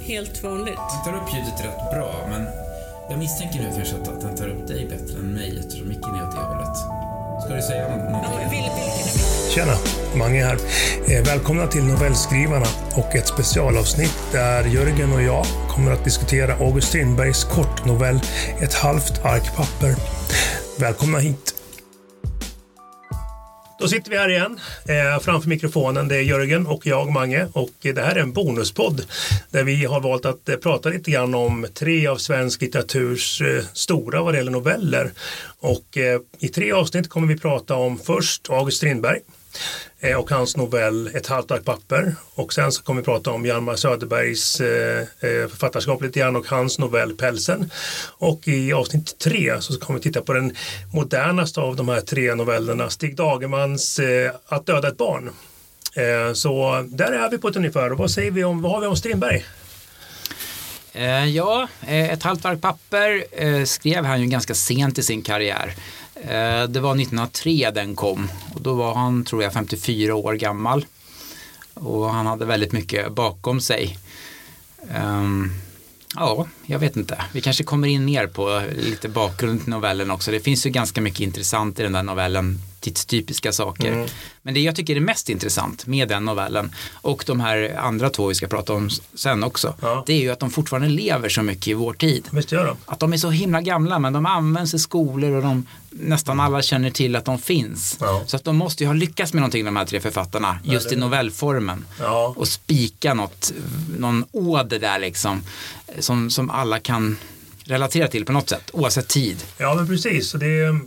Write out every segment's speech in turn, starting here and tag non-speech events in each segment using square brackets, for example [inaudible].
Helt vanligt. Den tar upp ljudet rätt bra, men jag misstänker nu kanske att den tar upp dig bättre än mig eftersom micken är åt det hållet. Ska du säga någonting? Tjena, Mange här. Eh, välkomna till Novellskrivarna och ett specialavsnitt där Jörgen och jag kommer att diskutera August Strindbergs kortnovell Ett halvt ark papper. Välkomna hit. Då sitter vi här igen eh, framför mikrofonen. Det är Jörgen och jag, Mange. Och det här är en bonuspodd där vi har valt att eh, prata lite grann om tre av svensk litteraturs eh, stora vad det gäller noveller. Och eh, i tre avsnitt kommer vi prata om först August Strindberg Eh, och hans novell Ett halvt papper. Och sen så kommer vi prata om Hjalmar Söderbergs eh, eh, författarskap lite grann och hans novell Pälsen. Och i avsnitt tre så kommer vi titta på den modernaste av de här tre novellerna, Stig Dagermans Att döda ett barn. Så där är vi på ett ungefär. Och vad säger vi om, vad har vi om Strindberg? Eh, ja, eh, Ett halvt verk papper eh, skrev han ju ganska sent i sin karriär. Eh, det var 1903 den kom och då var han, tror jag, 54 år gammal. Och han hade väldigt mycket bakom sig. Ehm, ja, jag vet inte. Vi kanske kommer in mer på lite bakgrund till novellen också. Det finns ju ganska mycket intressant i den där novellen. Tidstypiska saker. Mm. Men det jag tycker är mest intressant med den novellen och de här andra två vi ska prata om sen också. Ja. Det är ju att de fortfarande lever så mycket i vår tid. Visst gör de? Att de är så himla gamla men de används i skolor och de, nästan alla känner till att de finns. Ja. Så att de måste ju ha lyckats med någonting de här tre författarna just det- i novellformen. Ja. Och spika något, någon åder där liksom som, som alla kan relatera till på något sätt oavsett tid. Ja, men precis. Och det,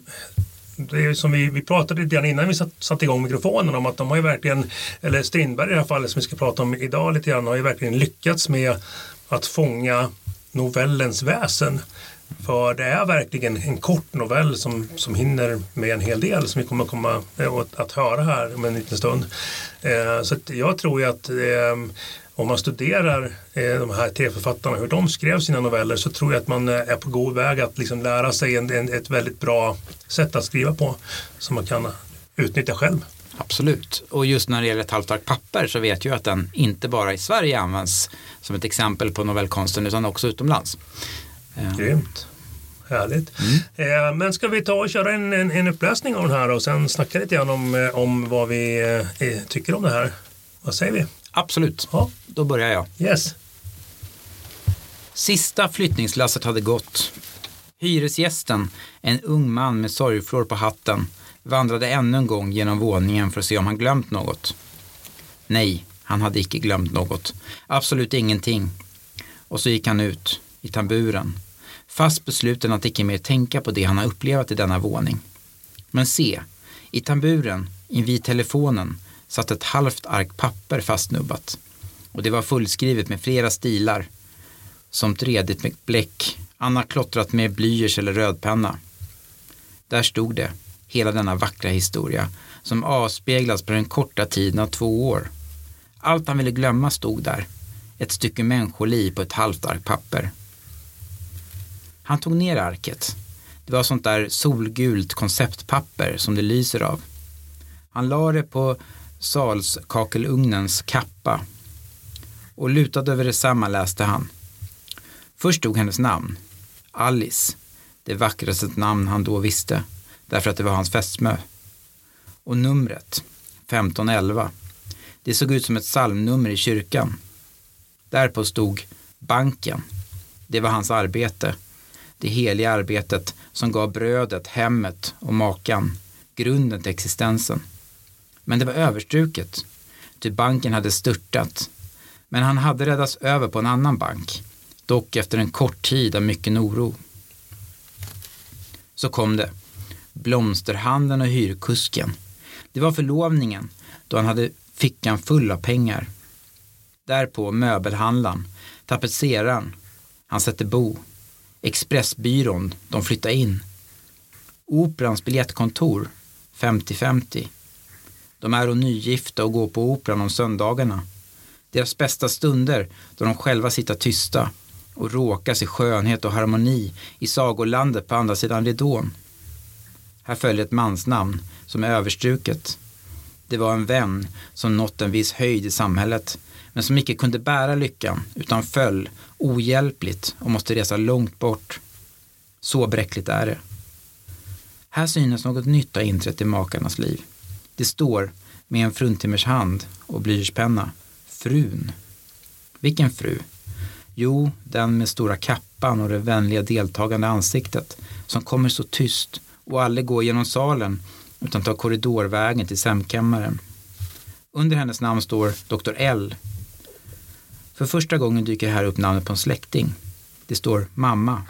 det är som vi, vi pratade lite grann innan vi satt, satte igång mikrofonen om att de har ju verkligen, eller Strindberg i det här fallet som vi ska prata om idag lite grann, har ju verkligen lyckats med att fånga novellens väsen. För det är verkligen en kort novell som, som hinner med en hel del som vi kommer komma eh, att, att höra här om en liten stund. Eh, så att jag tror ju att eh, om man studerar eh, de här tre författarna, hur de skrev sina noveller, så tror jag att man eh, är på god väg att liksom lära sig en, en, ett väldigt bra sätt att skriva på som man kan utnyttja själv. Absolut. Och just när det gäller ett halvt ark papper så vet jag att den inte bara i Sverige används som ett exempel på novellkonsten utan också utomlands. Eh, Grymt. Härligt. Eh, men ska vi ta och köra en, en, en uppläsning av den här och sen snacka lite grann om, eh, om vad vi eh, tycker om det här. Vad säger vi? Absolut. Ja, Då börjar jag. yes. Sista flyttningslasset hade gått. Hyresgästen, en ung man med sorgflor på hatten, vandrade ännu en gång genom våningen för att se om han glömt något. Nej, han hade icke glömt något. Absolut ingenting. Och så gick han ut, i tamburen, fast besluten att icke mer tänka på det han har upplevat i denna våning. Men se, i tamburen, invid telefonen, satt ett halvt ark papper fastnubbat. Och det var fullskrivet med flera stilar, som redigt med bläck, Anna klottrat med blyerts eller rödpenna. Där stod det, hela denna vackra historia, som avspeglas på den korta tiden av två år. Allt han ville glömma stod där, ett stycke människoliv på ett halvt ark papper. Han tog ner arket. Det var sånt där solgult konceptpapper som det lyser av. Han la det på salskakelugnens kappa och lutad över detsamma läste han. Först stod hennes namn, Alice, det vackraste namn han då visste, därför att det var hans fästmö. Och numret, 1511. Det såg ut som ett psalmnummer i kyrkan. Därpå stod banken. Det var hans arbete. Det heliga arbetet som gav brödet, hemmet och makan, grunden till existensen. Men det var överstruket, ty banken hade störtat. Men han hade räddats över på en annan bank, dock efter en kort tid av mycken oro. Så kom det. Blomsterhandeln och hyrkusken. Det var förlovningen, då han hade fickan full av pengar. Därpå möbelhandlaren, tapetseraren, han sätter bo. Expressbyrån, de flyttar in. Operans biljettkontor, 50-50. De är och nygifta och går på operan om söndagarna. Deras bästa stunder då de själva sitter tysta och råkas i skönhet och harmoni i sagolandet på andra sidan ridån. Här följer ett mansnamn som är överstruket. Det var en vän som nått en viss höjd i samhället men som icke kunde bära lyckan utan föll ohjälpligt och måste resa långt bort. Så bräckligt är det. Här synes något nytt ha inträtt i makarnas liv. Det står med en fruntimmers hand och blyertspenna frun. Vilken fru? Jo, den med stora kappan och det vänliga deltagande ansiktet som kommer så tyst och aldrig går genom salen utan tar korridorvägen till sämkammaren. Under hennes namn står Dr. L. För första gången dyker här upp namnet på en släkting. Det står mamma.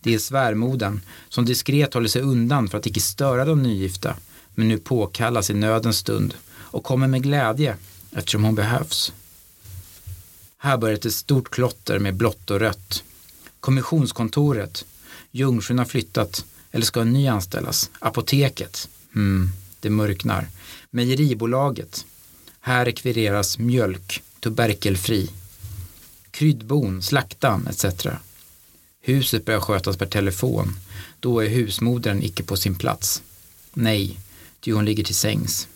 Det är svärmoden som diskret håller sig undan för att icke störa de nygifta men nu påkallas i nödens stund och kommer med glädje eftersom hon behövs. Här börjar ett stort klotter med blått och rött. Kommissionskontoret. Jungfrun har flyttat eller ska en ny anställas? Apoteket? Hmm, det mörknar. Mejeribolaget. Här rekvireras mjölk, tuberkelfri. Kryddbon, slaktan etc. Huset börjar skötas per telefon. Då är husmodern icke på sin plats. Nej, ty hon ligger till sängs.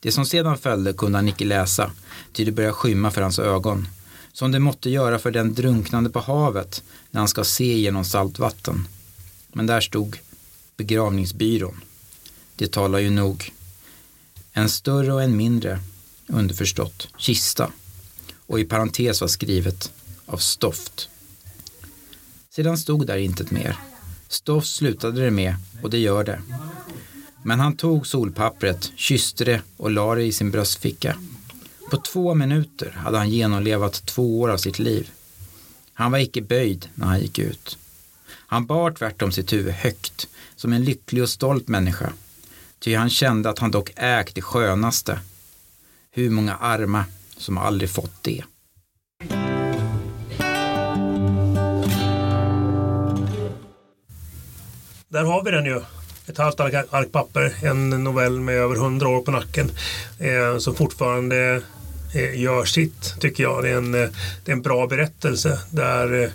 Det som sedan följde kunde han icke läsa, ty det började skymma för hans ögon. Som det måtte göra för den drunknande på havet när han ska se genom saltvatten. Men där stod begravningsbyrån. Det talar ju nog. En större och en mindre, underförstått, kista. Och i parentes var skrivet av stoft. Sedan stod där intet mer. Stoff slutade det med och det gör det. Men han tog solpappret, kysste det och la det i sin bröstficka. På två minuter hade han genomlevat två år av sitt liv. Han var icke böjd när han gick ut. Han bar tvärtom sitt huvud högt, som en lycklig och stolt människa. Ty han kände att han dock ägt det skönaste. Hur många arma som aldrig fått det. Där har vi den ju. Ett halvt ark, ark papper, en novell med över hundra år på nacken. Eh, som fortfarande eh, gör sitt, tycker jag. Det är en, eh, det är en bra berättelse där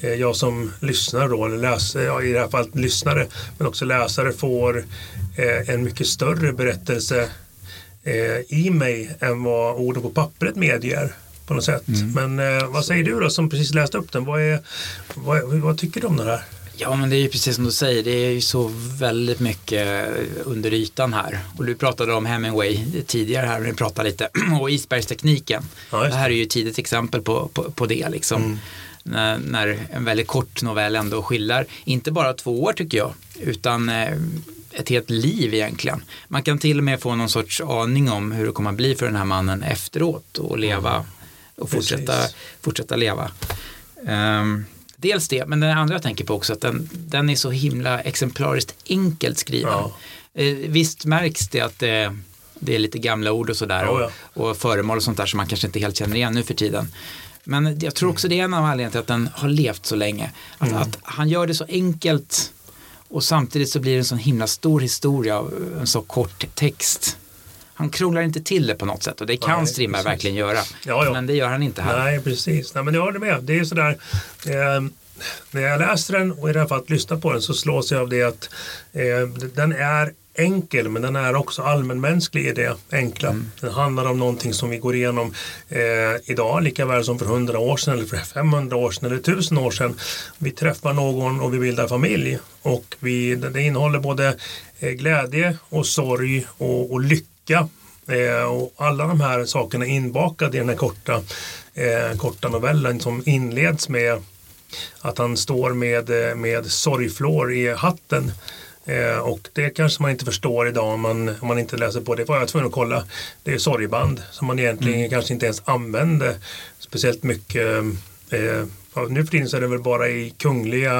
eh, jag som lyssnare då, eller läsare, ja, i det här fallet lyssnare, men också läsare får eh, en mycket större berättelse eh, i mig än vad orden på pappret medger på något sätt. Mm. Men vad säger du då som precis läste upp den? Vad, är, vad, vad tycker du om den här? Ja, men det är ju precis som du säger, det är ju så väldigt mycket under ytan här. Och du pratade om Hemingway tidigare här, vi pratade lite [clears throat] och isbergstekniken. Ja, det det. här är ju ett tidigt exempel på, på, på det liksom. Mm. När, när en väldigt kort novell ändå skildrar, inte bara två år tycker jag, utan eh, ett helt liv egentligen. Man kan till och med få någon sorts aning om hur det kommer att bli för den här mannen efteråt och leva och fortsätta, Precis. fortsätta leva. Ehm, dels det, men den andra jag tänker på också att den, den är så himla exemplariskt enkelt skriven. Ja. Eh, visst märks det att det, det är lite gamla ord och sådär Ja, och, och föremål och sånt där som man kanske inte helt känner igen nu för tiden. Men jag tror också det är en av anledningarna till att den har levt så länge. Att, Mm. att han gör det så enkelt och samtidigt så blir det en sån himla stor historia av en så kort text. Han krånglar inte till det på något sätt och det kan Nej, Strindberg verkligen göra. Ja, ja. Men det gör han inte här. Nej, precis. Nej, men jag håller med. Det är sådär. Eh, när jag läser den och i det här fallet lyssnar på den så slås jag av det att eh, den är enkel men den är också allmänmänsklig i det enkla. Mm. Den handlar om någonting som vi går igenom eh, idag lika väl som för 100 år sedan eller för 500 år sedan eller 1000 år sedan. Vi träffar någon och vi bildar familj och vi, det innehåller både eh, glädje och sorg och, och lycka Eh, och alla de här sakerna inbakade i den här korta, eh, korta novellen som inleds med att han står med, eh, med sorgflor i hatten. Eh, och det kanske man inte förstår idag om man, om man inte läser på det. var jag tvungen att kolla. Det är sorgband som man egentligen kanske inte ens använde speciellt mycket. Eh, nu för tiden så är det väl bara i kungliga,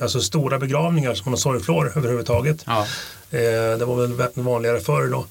alltså stora begravningar som man har sorgflor överhuvudtaget. Ja. Eh, det var väl vä- vanligare förr då.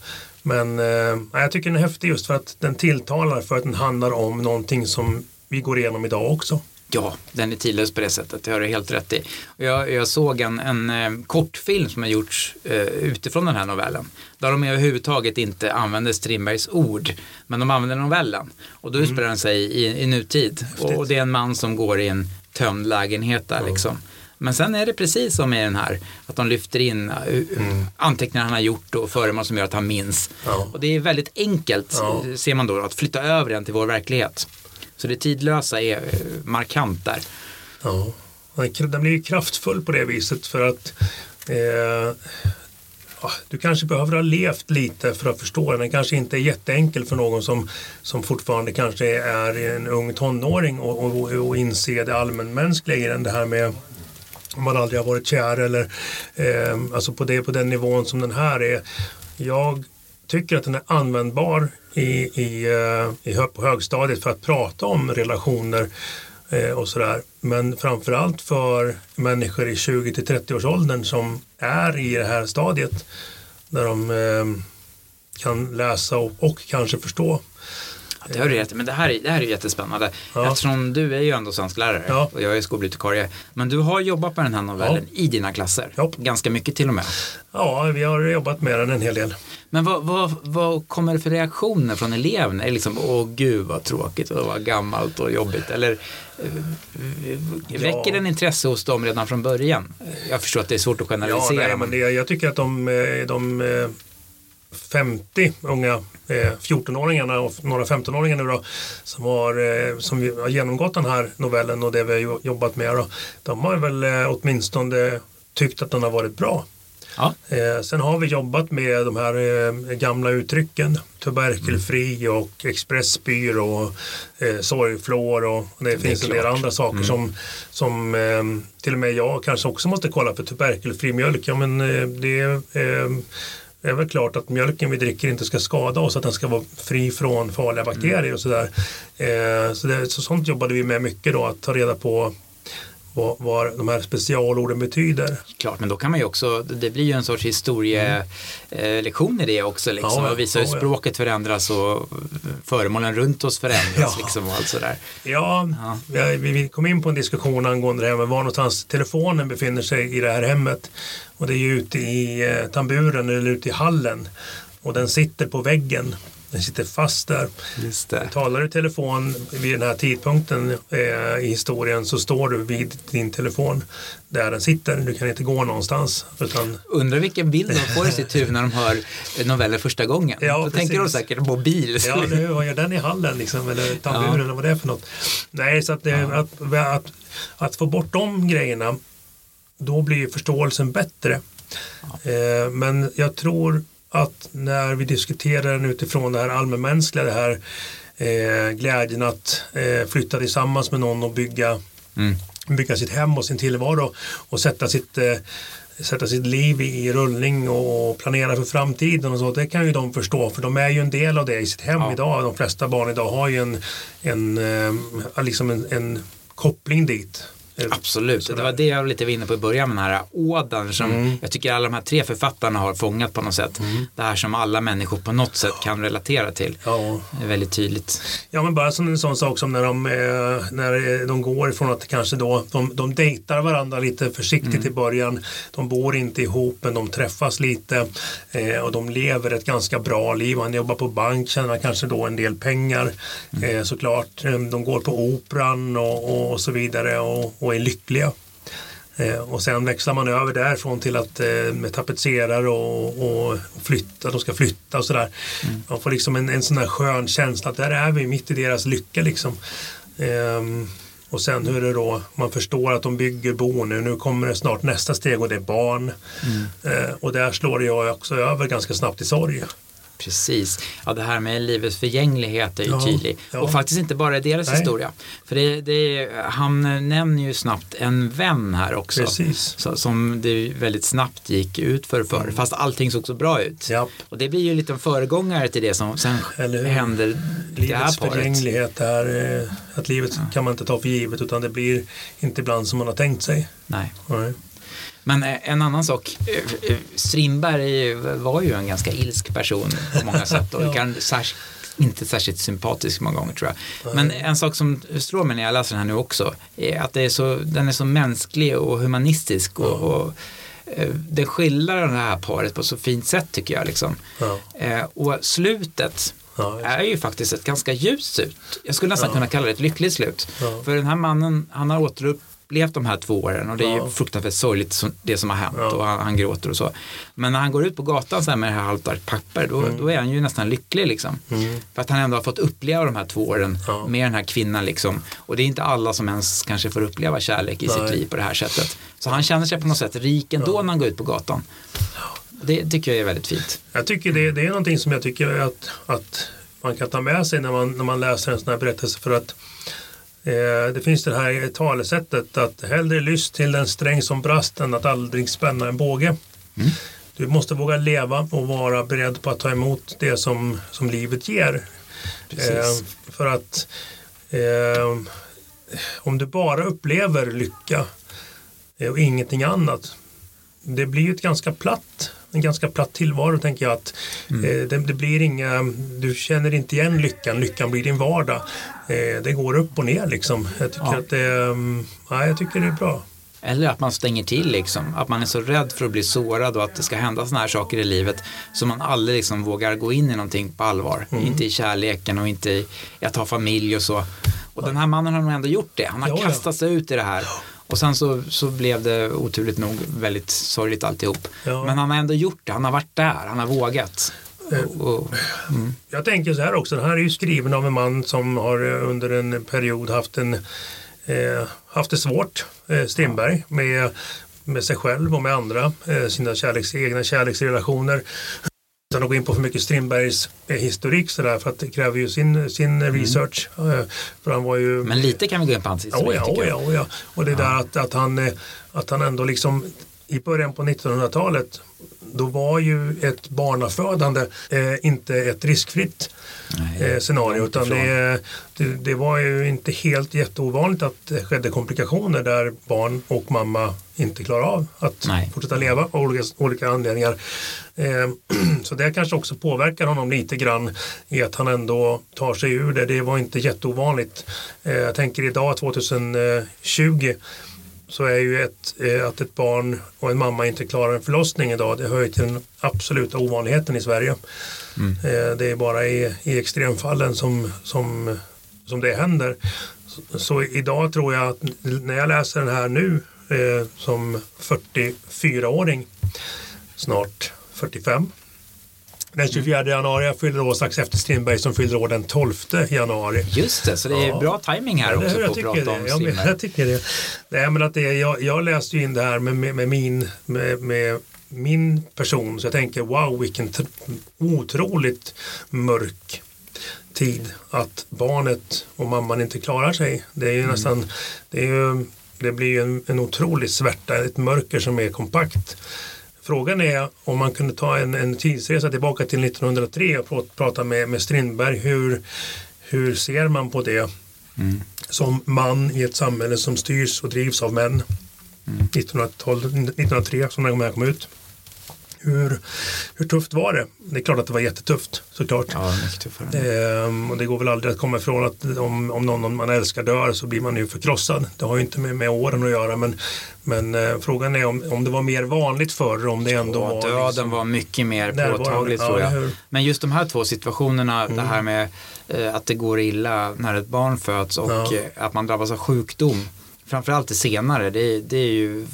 Men eh, jag tycker den är häftig just för att den tilltalar för att den handlar om någonting som vi går igenom idag också. Ja, den är tidlös på det sättet, det har du helt rätt i. Jag, jag såg en, en eh, kortfilm som har gjorts eh, utifrån den här novellen. Där de överhuvudtaget inte använder Strindbergs ord, men de använder novellen. Och då utspelar den sig i, i nutid. Och, och det är en man som går i en tömd lägenhet där liksom. Men sen är det precis som i den här, att de lyfter in uh, Mm. anteckningar han har gjort och föremål som gör att han minns. Ja. Och det är väldigt enkelt, Ja. eh, ser man då, att flytta över den till vår verklighet. Så det tidlösa är eh, markant där. Ja, den blir ju kraftfull på det viset för att eh, ja, du kanske behöver ha levt lite för att förstå den. Den kanske inte är jätteenkel för någon som, som fortfarande kanske är en ung tonåring och, och, och inse det allmänmänskliga i den. Det här med om man aldrig har varit kär eller eh, alltså på, det, på den nivån som den här är. Jag tycker att den är användbar i, i, eh, i, hö- på högstadiet för att prata om relationer eh, och sådär. Men framförallt för människor i 20 till 30-årsåldern som är i det här stadiet där de eh, kan läsa och, och kanske förstå. Ja, det har du rätt men det här, är, det här är jättespännande. Ja. Eftersom du är ju ändå svensklärare Ja. och jag är skolbibliotekarie. Men du har jobbat med den här novellen i dina klasser. Ja. Ganska mycket till och med. Ja, vi har jobbat med den en hel del. Men vad, vad, vad kommer det för reaktioner från eleverna? Är det liksom, åh gud vad tråkigt och vad gammalt och jobbigt? Eller eh, väcker den intresse hos dem redan från början? Jag förstår att det är svårt att Ja, generalisera. nej, men det, jag tycker att de, eh, de eh, 50 unga eh, 14-åringarna och några 15-åringar nu då som har, eh, som har genomgått den här novellen och det vi har jo- jobbat med då, de har väl eh, åtminstone tyckt att den har varit bra. Ja. Eh, sen har vi jobbat med de här eh, gamla uttrycken tuberkelfri och expressbyrå och eh, sorgflår och det, finns en del andra saker som, som eh, till och med jag kanske också måste kolla för tuberkelfri mjölk. Ja men eh, det eh, är väl klart att mjölken vi dricker inte ska skada oss, att den ska vara fri från farliga bakterier och sådär. Eh, så, det, så sånt jobbade vi med mycket då, att ta reda på vad, vad de här specialorden betyder. Klart, men då kan man ju också, det blir ju en sorts historielektion i det också. Liksom, Mm. Ja, och visa hur ja, ja. språket förändras och föremålen runt oss förändras. Ja. Liksom, och allt sådär. Ja, vi- vi vi kom in på en diskussion angående det här med var någonstans telefonen befinner sig i det här hemmet. Och det är ju ute i eh, tamburen eller ute i hallen. Och den sitter på väggen. Den sitter fast där. Just det. Talar du i telefon vid den här tidpunkten eh, i historien så står du vid din telefon där den sitter. Du kan inte gå någonstans. Utan, Undrar vilken bild de får i sitt huvud när de hör novellen första gången. Ja, Då precis. tänker de säkert mobil. ja, nu har jag den i hallen liksom, eller tamburen eller vad det är för något. Nej, så att, det, att, att, att få bort de grejerna då blir förståelsen bättre. Eh, men jag tror att när vi diskuterar den utifrån det här allmänmänskliga, det här eh, glädjen att eh, flytta tillsammans med någon och bygga, Mm. bygga sitt hem och sin tillvaro och sätta sitt, eh, sätta sitt liv i, rullning och planera för framtiden och så. Det kan ju de förstå för de är ju en del av det i sitt hem Ja. idag. De flesta barn idag har ju en, en, eh, liksom en, en koppling dit. Absolut, det var det jag var lite inne på i början med den här ådern som Mm. jag tycker alla de här tre författarna har fångat på något sätt. Det här som alla människor på något sätt kan relatera till. Ja. Det är väldigt tydligt. Ja men bara som en sån sak som när de, eh, när eh, de går ifrån att kanske då de, de dejtar varandra lite försiktigt i början. De bor inte ihop men de träffas lite eh, och de lever ett ganska bra liv. Han jobbar på bank, tjänar kanske då en del pengar eh, såklart. Eh, De går på operan och, och så vidare och, och är lyckliga. Eh, och sen växlar man över därifrån till att eh, med tapetserare och, och flytta, de ska flytta och sådär. Man får liksom en, en sån här skön känsla att där är vi mitt i deras lycka liksom. Ehm, och sen hur det då, man förstår att de bygger boende. Nu kommer det snart nästa steg och det är barn. Eh, och där slår jag också över ganska snabbt i sorg. Precis. Ja, det här med livets förgänglighet är ju Ja, tydlig. ja. Och faktiskt inte bara i deras Nej. historia. För det, det, han nämner ju snabbt en vän här också. Så, som det väldigt snabbt gick ut för förr. Fast allting såg så bra ut. Japp. Och det blir ju lite en föregångare till det som sen händer i det här Livets paret. förgänglighet är eh, att livet kan man inte ta för givet utan det blir inte ibland som man har tänkt sig. Nej. Nej. Men eh, en annan sak, eh, eh, Strindberg var ju en ganska ilsk person på många [laughs] sätt och Ja. inte särskilt sympatisk många gånger tror jag. Men en sak som slår mig när jag läser den här nu också är att det är så, den är så mänsklig och humanistisk och, och det skildrar det här paret på så fint sätt tycker jag. Liksom. Ja. Och slutet Ja, är ju faktiskt ett ganska ljust slut. Jag skulle nästan Ja. kunna kalla det ett lyckligt slut. För den här mannen, han har återupp, upplevt de här två åren och det är ju Ja. fruktansvärt sorgligt det som har hänt Ja. och han, han gråter och så. Men när han går ut på gatan så här med det här halvt ark papper då, Mm. då är han ju nästan lycklig liksom. För att han ändå har fått uppleva de här två åren Ja. med den här kvinnan liksom. Och det är inte alla som ens kanske får uppleva kärlek i sitt Nej. liv på det här sättet. Så han känner sig på något sätt rik ändå när han går ut på gatan. Det tycker jag är väldigt fint. Jag tycker det, det är någonting som jag tycker att, att man kan ta med sig när man, när man läser en sån här berättelse för att det finns det här talesättet att hellre lyss till den sträng som brast än att aldrig spänna en båge. Du måste våga leva och vara beredd på att ta emot det som, som livet ger. Eh, för att eh, om du bara upplever lycka eh, och ingenting annat det blir ju ett ganska platt en ganska platt tillvaro tänker jag att Mm. eh, det, det blir inga du känner inte igen lyckan, lyckan blir din vardag eh, det går upp och ner liksom jag tycker Ja. att det, mm, ja, jag tycker det är bra Eller att man stänger till liksom. Att man är så rädd för att bli sårad och att det ska hända sådana här saker i livet. Så man aldrig liksom vågar gå in i någonting på allvar. Mm. Inte i kärleken och inte i att ha familj och så. Och den här mannen har nog ändå gjort det. Han har Ja, ja. kastat sig ut i det här. Och sen så, så blev det oturligt nog väldigt sorgligt alltihop. Ja. Men han har ändå gjort det. Han har varit där. Han har vågat. Och, och, Jag tänker så här också, den här är ju skriven av en man som har eh, under en period haft, en, eh, haft det svårt, eh, Strindberg, med, med sig själv och med andra, eh, sina kärleks, egna kärleksrelationer. Utan att gå in på för mycket Strindbergs eh, historik så där, för att det kräver ju sin, sin research. Eh, för han var ju men lite kan vi gå in på hans historik Oh ja, oh ja, oh ja. Och det där att, att, han, eh, att han ändå liksom i början på 1900-talet då var ju ett barnafödande eh, inte ett riskfritt eh, scenario utan det, det, det var ju inte helt jätteovanligt att det skedde komplikationer där barn och mamma inte klarar av att Nej. fortsätta leva av olika, olika anledningar. Eh, [clears throat] så det kanske också påverkar honom lite grann i att han ändå tar sig ur det. Det var inte jätteovanligt. Eh, jag tänker idag 2020 så är ju ett, eh, att ett barn och en mamma inte klarar en förlossning idag, det hör ju till den absoluta ovanligheten i Sverige. Eh, det är bara i, i extremfallen som, som, som det händer. Så, så idag tror jag att när jag läser den här nu eh, som 44-åring, snart 45, den 24 januari, jag fyller år strax efter Strindberg som fyller år den 12 januari. Just det, så det är Ja. bra timing här också jag tycker prata det. om Ja, men jag tycker det. Nej, men att det jag, jag läste ju in det här med, med, med min med, med min person så jag tänker wow vilken tr- otroligt mörk tid att barnet och mamman inte klarar sig. Det är ju nästan det, är ju, det blir ju en, en otrolig svärta, ett mörker som är kompakt. Frågan är om man kunde ta en, en tidsresa tillbaka till 1903 och pr- prata med, med Strindberg. Hur, hur ser man på det som man i ett samhälle som styrs och drivs av män? 1912, 1903 som den här kom ut. Hur, hur tufft var det? Det är klart att det var jättetufft såklart. Ja, mycket tuffare. Ehm, och det går väl aldrig att komma ifrån att om, om någon man älskar dör så blir man ju förkrossad. Det har ju inte med, med åren att göra men, men eh, frågan är om, om det var mer vanligt förr om det ändå var döden liksom, var mycket mer Ja, tror jag. Men just de här två situationerna, det här med eh, att det går illa när ett barn föds och Ja. eh, att man drabbas av sjukdom. Framförallt det senare, det, det är ju,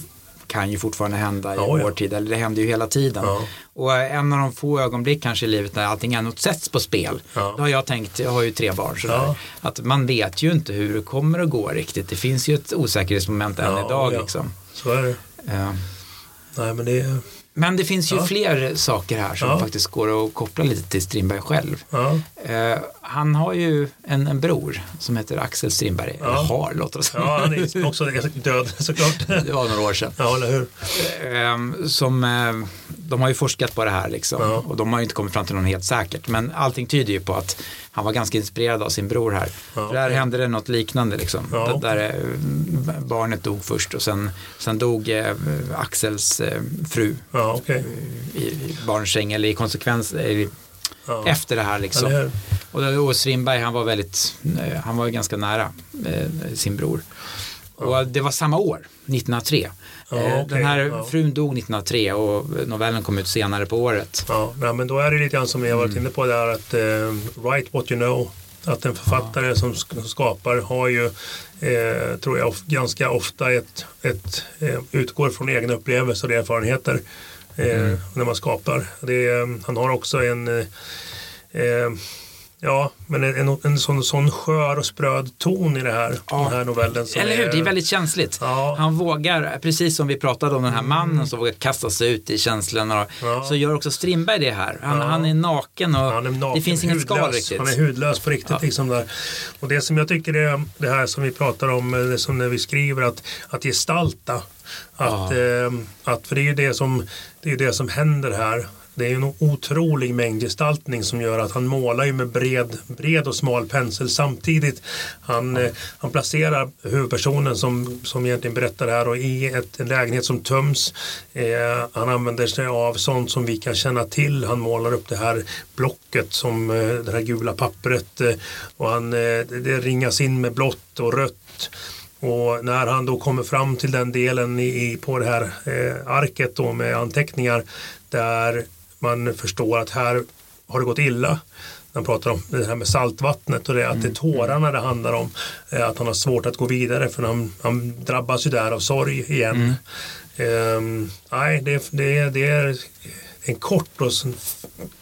kan ju fortfarande hända i Ja, ja. vår tid, eller det händer ju hela tiden. Ja. Och eh, en av de få ögonblick kanske i livet när allting ändå sätts på spel, Ja. då har jag tänkt, jag har ju tre barn sådär, Ja. att man vet ju inte hur det kommer att gå riktigt. Det finns ju ett osäkerhetsmoment än Ja, idag ja. liksom. Så är det. Eh, Nej men det Men det finns ju Ja. fler saker här som Ja. faktiskt går att koppla lite till Strindberg själv. Han har ju en, en bror som heter Axel Strindberg, Ja. eller har låter det som. ja han är också död [laughs] såklart. Det var några år sedan. Ja eller hur. Eh, som, eh, de har ju forskat på det här liksom Ja. och de har ju inte kommit fram till något helt säkert. Men allting tyder ju på att han var ganska inspirerad av sin bror här. Ja, För där hände det något liknande liksom. Ja, där, eh, barnet dog först och sen, sen dog eh, Axels fru Ja okej. i, i barnsäng eller i konsekvens eller Ja. efter det här liksom. Eller hur? Och, och Strindberg han var väldigt, eh, han var ju ganska nära eh, sin bror. Och det var samma år, 1903. Ja, Eh, okej, Den här ja. frun dog 1903 och novellen kom ut senare på året. Ja, nej, men då är det lite grann som vi har Mm. varit inne på där att eh, write what you know, Att en författare som sk- skapar har ju, eh, tror jag, of, ganska ofta ett, ett eh, utgår från egna upplevelser och erfarenheter eh, när man skapar. Det, är- han har också en eh, eh, Ja, men en, en, en sån, sån skör och spröd ton i det här, Ja. den här novellen. som Eller hur, det är väldigt känsligt. Ja. Han vågar, precis som vi pratade om den här mannen som vågar kasta sig ut i känslorna. Ja. Så gör också Strindberg det här. Han, Ja. han är naken och Han är naken, det finns inget skal riktigt. Han är hudlös på riktigt. Ja. Liksom där. Och det som jag tycker är det här som vi pratar om, eh, det som när vi skriver, att, att gestalta. Att, Ja. eh, att, för det är ju det som, det är ju det som händer här. Det är en otrolig mängd gestaltning som gör att han målar ju med bred, bred och smal pensel samtidigt. Han, eh, han placerar huvudpersonen som, som egentligen berättar det här och i ett, en lägenhet som töms. Eh, han använder sig av sånt som vi kan känna till. Han målar upp det här blocket som eh, det här gula pappret eh, och han, eh, det, ringas in med blått och rött. Och när han då kommer fram till den delen i, i, på det här eh, arket då med anteckningar där man förstår att här har det gått illa. Han pratar om det här med saltvattnet och det att det är tårarna det handlar om. Eh, att han har svårt att gå vidare för han, han drabbas ju där av sorg igen. Ehm, nej, det, det, det är en kort och sen,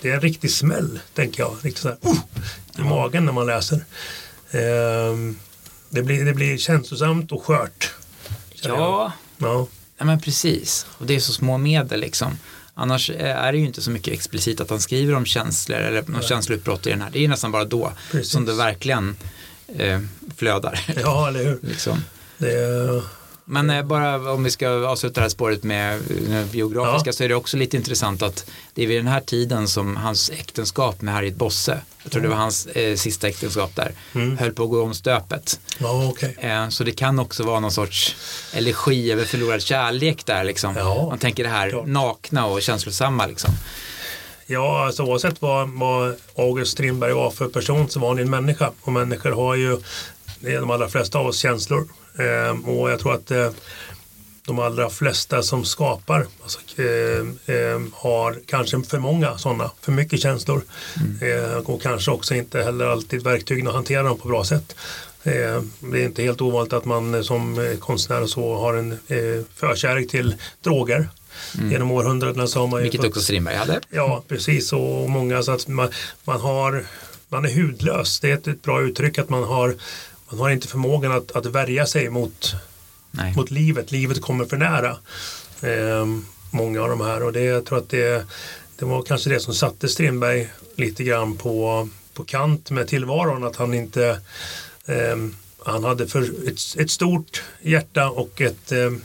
det är en riktig smäll, tänker jag. Riktigt så här, uh, I magen när man läser. Ehm, det, blir, det blir känslosamt och skört. Ja, Ja, ja, men precis. Och det är så små medel liksom. Annars är det ju inte så mycket explicit att han skriver om känslor eller något känsloutbrott i den här. Det är ju nästan bara då Precis. som det verkligen eh, flödar. ja eller hur. [laughs] liksom. Det, Men eh, bara om vi ska avsluta det här spåret med eh, biografiska Ja. så är det också lite intressant att det är vid den här tiden som hans äktenskap med Harriet Bosse, jag tror det var hans eh, sista äktenskap där, Mm. höll på att gå om stöpet. ja okej. Eh, så det kan också vara någon sorts elegi över förlorad kärlek där liksom. Ja, Man tänker det här klart. nakna och känslosamma liksom. Ja, alltså oavsett vad, vad August Strindberg var för person så var han en människa. Och människor har ju, det är de allra flesta av oss, känslor. Ehm, och jag tror att eh, de allra flesta som skapar alltså, eh, eh, har kanske för många sådana, för mycket känslor. Eh, och kanske också inte heller alltid verktygen att hantera dem på bra sätt. Eh, det är inte helt ovanligt att man eh, som eh, konstnär och så har en eh, förkärlek till droger. Genom århundradena så har man ju Vilket också Strindberg hade. Ja, precis. Och många så att man, man har man är hudlös. Det är ett, ett bra uttryck att man har man har inte förmågan att, att värja sig mot, Nej. mot livet. Livet kommer för nära. Ehm, många av de här och det, jag tror att det, det var kanske det som satte Strindberg lite grann på, på kant med tillvaron. Att han inte ehm, han hade för ett, ett stort hjärta och ett, ehm,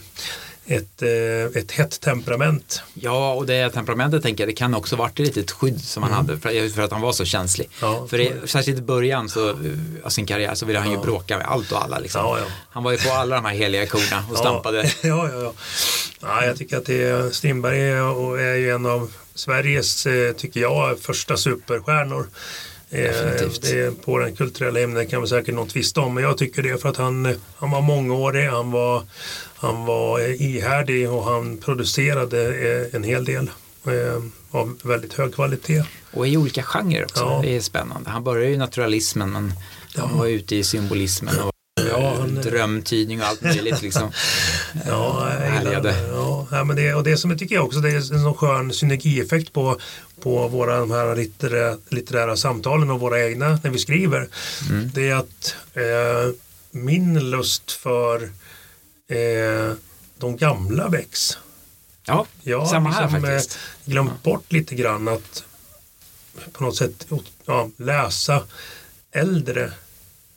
ett, eh, ett hett temperament. Ja, och det temperamentet tänker jag, det kan också varit ett litet skydd som han hade för, för att han var så känslig. Mm. Ja, för det, särskilt i början så, eh, av sin karriär så ville han ju bråka med allt och alla. Liksom. Ja. Han var ju på alla de här heliga korna och stampade. [laughs] Ja, ja, ja. ja jag tycker att det är, Strindberg är, är ju en av Sveriges, eh, tycker jag, första superstjärnor. Eh, Definitivt. Det är på den kulturella ämnen kan vi säkert någon tvista om, men jag tycker det för att han, han var mångårig, han var, han var eh, ihärdig och han producerade eh, en hel del eh, av väldigt hög kvalitet. Och i olika genrer också, Ja. det är spännande. Han började ju i naturalismen men han var ute i symbolismen Ja, han- drömtydning och allt möjligt liksom. [laughs] Ja, jag Härligade. Ja, men det, och det som jag tycker jag också det är en sån skön synergieffekt på, på våra de här litterära, litterära samtalen och våra egna när vi skriver. Mm. Det är att eh, min lust för eh, de gamla väcks. Ja, Jag har samma här liksom, eh, faktiskt. glömt bort lite grann att på något sätt ja, läsa äldre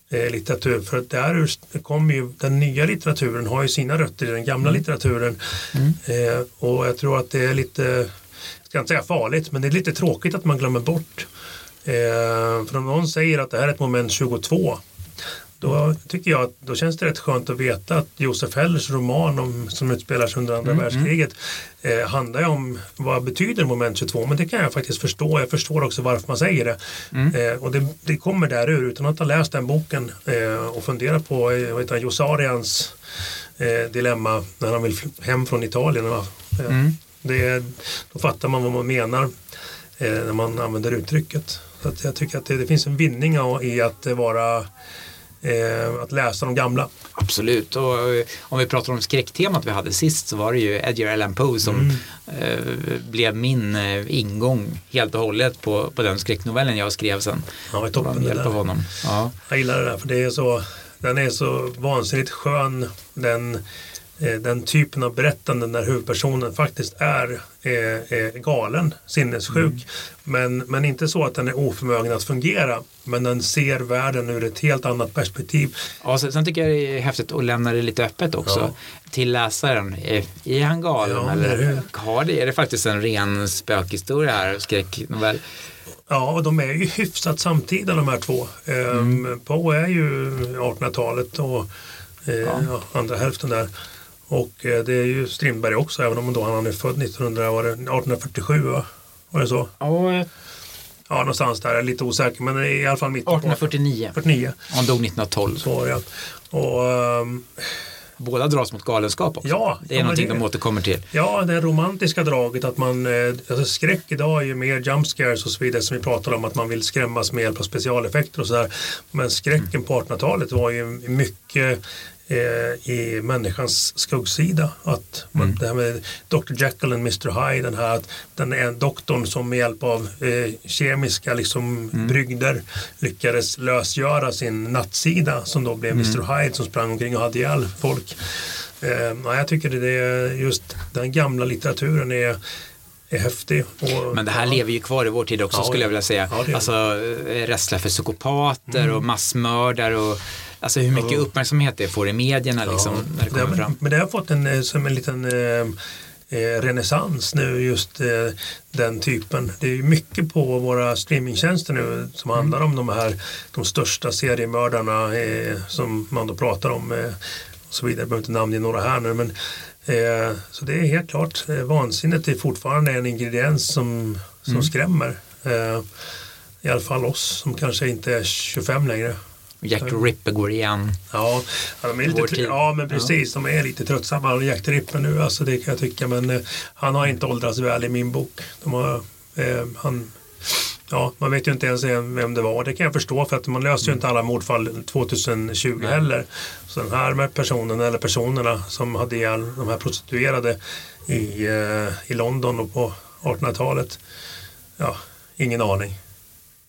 eh, litteratur. För att där kommer ju, den nya litteraturen har ju sina rötter i den gamla litteraturen. Eh, och jag tror att det är lite, jag ska inte säga farligt, men det är lite tråkigt att man glömmer bort. Eh, för om någon säger att det här är ett moment 22 då tycker jag att då känns det rätt skönt att veta att Josef Hellers roman om, som utspelar sig under andra världskriget eh, handlar ju om vad betyder moment 22 men det kan jag faktiskt förstå. Jag förstår också varför man säger det. Eh, och det, det kommer där ur utan att ha läst den boken eh, och fundera på eh, vad heter han, Josarians eh, dilemma när han vill hem från Italien. Eh, det, då fattar man vad man menar när man använder uttrycket. Så jag tycker att det, det finns en vinning i att vara eh, att läsa de gamla. Absolut, och eh, om vi pratar om skräcktemat vi hade sist så var det ju Edgar Allan Poe som mm. eh, blev min eh, ingång helt och hållet på, på den skräcknovellen jag skrev sen. Ja, det toppen hjälp av honom. Ja. Jag gillar det där för det är så, den är så vansinnigt skön. Den den typen av berättanden när huvudpersonen faktiskt är, är, är galen, sinnessjuk. Mm. Men, men inte så att den är oförmögen att fungera. Men den ser världen ur ett helt annat perspektiv. Ja, sen tycker jag det är häftigt att lämna det lite öppet också ja. till läsaren. Är, är han galen ja, eller har det, är det faktiskt en ren spökhistoria här, skräcknovell? Ja, och de är ju hyfsat samtida de här två. Ehm, mm. Poe är ju 1800-talet och eh, ja. andra hälften där. Och eh, det är ju Strindberg också, även om då han är född 1900, var det 1847 va? Var det så? Ja, ja någonstans där, jag är lite osäker, men i alla fall mitten 1849. 49. Han dog 1912. Så var det, och, um, Båda dras mot galenskap också. Ja, det är ja, någonting det, de återkommer till. Ja, det romantiska draget att man, eh, alltså skräck idag är ju mer jump scares och så vidare som vi pratade om att man vill skrämmas med hjälp av specialeffekter och sådär. Men skräcken mm. på 1800-talet var ju mycket eh, i människans skuggsida. Att mm. Det här med Dr Jekyll och Mr Hyde, den här att den är doktorn som med hjälp av eh, kemiska liksom, mm. brygder lyckades lösgöra sin nattsida som då blev mm. Mr Hyde som sprang omkring och hade ihjäl folk. Eh, ja, jag tycker det är just den gamla litteraturen är är häftig. Och, Men det här ja. lever ju kvar i vår tid också ja, skulle jag vilja säga. Ja, alltså eh, rädsla för psykopater mm. och massmördare och Alltså hur mycket uppmärksamhet det får i medierna liksom, när det kommer det, fram. Men det har fått en, eh, som en liten eh, eh, renässans nu just eh, den typen. Det är mycket på våra streamingtjänster nu som mm. handlar om de här de största seriemördarna eh, som man då pratar om eh, och så vidare. Jag behöver inte namnge några här nu men så det är helt klart vansinnet är fortfarande en ingrediens som, som mm. skrämmer. I alla fall oss som kanske inte är 25 längre. Jack the Ripper går igen. Ja, de är lite, ja men precis. Ja. De är lite tröttsamma. Jack the Ripper nu, alltså det kan jag tycka. Men eh, han har inte åldrats väl i min bok. De har, eh, han, ja, man vet ju inte ens vem det var. Det kan jag förstå för att man löser ju inte alla mordfall 2020 Nej. heller. Så den här med personen eller personerna som hade ihjäl de här prostituerade i, eh, i London och på 1800-talet. Ja, ingen aning.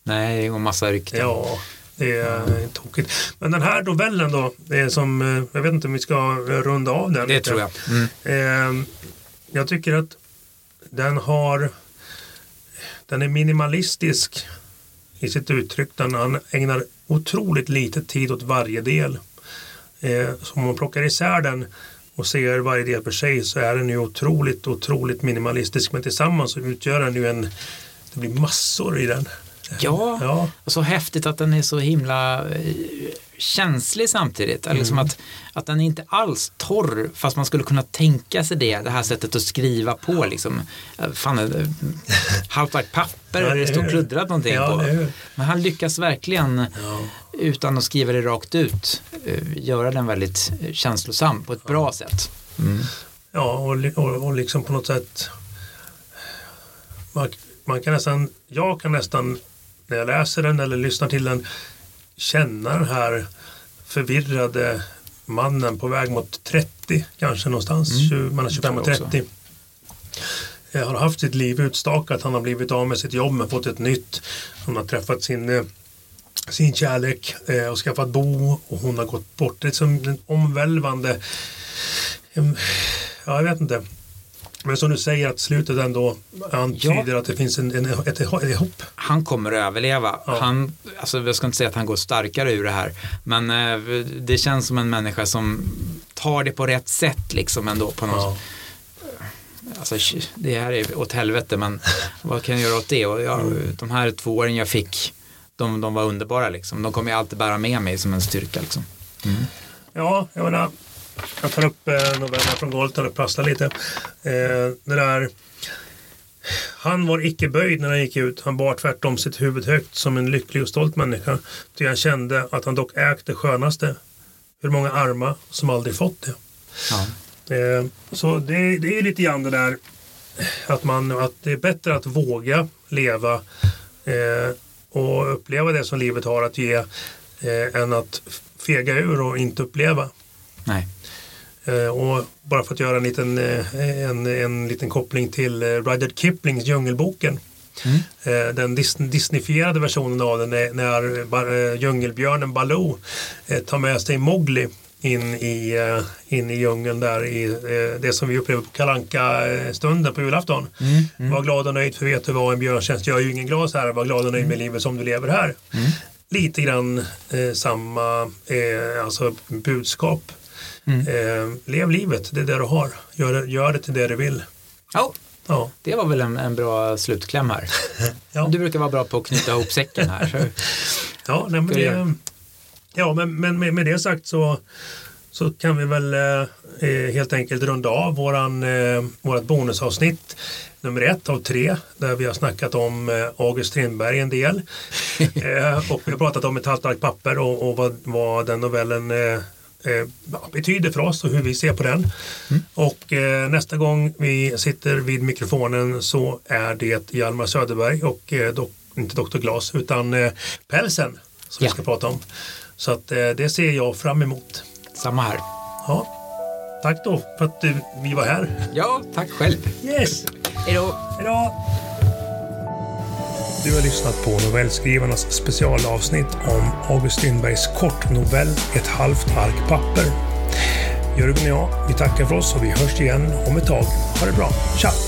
Nej, och massa rykten. Ja, det är mm. tokigt. Men den här novellen då, det är som, eh, jag vet inte om vi ska runda av den. Det lite. tror jag. Mm. Eh, jag tycker att den har, den är minimalistisk i sitt uttryck. Den ägnar otroligt lite tid åt varje del. Eh, så om man plockar isär den och ser varje del för sig så är den ju otroligt, otroligt minimalistisk. Men tillsammans så utgör den ju en, det blir massor i den. Ja, ja. och så häftigt att den är så himla eh, känslig samtidigt. Mm. Liksom att, att den är inte alls torr fast man skulle kunna tänka sig det, det här sättet att skriva på. Liksom. Eh, fan, eh, halvt ark papper [laughs] ja, det står kluddrat någonting ja, på. Men han lyckas verkligen ja. utan att skriva det rakt ut göra den väldigt känslosam på ett bra sätt. Mm. Ja, och, och, och liksom på något sätt man, man kan nästan, jag kan nästan när jag läser den eller lyssnar till den känna den här förvirrade mannen på väg mot 30 kanske någonstans, mm. mellan 25 och 30. Jag har haft sitt liv utstakat, han har blivit av med sitt jobb men fått ett nytt. Han har träffat sin, eh, sin kärlek eh, och skaffat bo och hon har gått bort. Det är som en omvälvande, ja jag vet inte, men som du säger att slutet ändå antyder ja. att det finns en, en, ett, ett hopp. Han kommer att överleva. Ja. Han, alltså, jag ska inte säga att han går starkare ur det här. Men eh, det känns som en människa som tar det på rätt sätt liksom ändå på något ja. Alltså, det här är åt helvete men [laughs] vad kan jag göra åt det? Och jag, mm. De här två åren jag fick de, de var underbara liksom. De kommer jag alltid bära med mig som en styrka liksom. Mm. Ja, jag menar jag tar upp eh, novellen från golvet och prasslar lite. Eh, det där han var icke böjd när han gick ut. Han bar tvärtom sitt huvud högt som en lycklig och stolt människa. Ty han kände att han dock ägt det skönaste. Hur många armar som aldrig fått det. Ja. Eh, så det, det är lite grann det där att, man, att det är bättre att våga leva eh, och uppleva det som livet har att ge eh, än att fega ur och inte uppleva. Nej. Eh, och bara för att göra en liten, eh, en, en liten koppling till eh, Rudyard Kiplings Djungelboken. Eh, Den dis- disneyfierade versionen av den är när djungelbjörnen Baloo tar med sig Mowgli in i, in i djungeln där i det som vi upplever på kalanka stunden på julafton. Var glad och nöjd för vet du vad en björntjänst gör ju ingen glas här. Var glad och nöjd med livet som du lever här. Lite grann eh, samma eh, alltså budskap. Eh, lev livet, det är det du har. Gör, det- gör det till det du vill. Ja, Ja. det var väl en, en bra slutkläm här. [laughs] Ja. Du brukar vara bra på att knyta ihop säcken här. Så. [laughs] Ja, nej, men, det, ja men, men med, med det sagt så, så kan vi väl eh, eh, helt enkelt runda av våran, eh, vårat bonusavsnitt nummer ett av tre där vi har snackat om eh, August Strindberg en del. [laughs] eh, och vi har pratat om ett halvt ark papper och, och vad, vad den novellen betyder för oss och hur vi ser på den. Och eh, nästa gång vi sitter vid mikrofonen så är det Hjalmar Söderberg och eh, dok, inte Dr. Glas utan eh, Pälsen som Ja. vi ska prata om. Så att eh, det ser jag fram emot. Samma här. Ja. Tack då för att du, vi var här. Ja, tack själv. Yes! Hej då. Du har lyssnat på novellskrivarnas specialavsnitt om August Strindbergs kortnovell Ett halvt ark papper. Jörgen och jag, vi tackar för oss och vi hörs igen om ett tag. Ha det bra. Tja!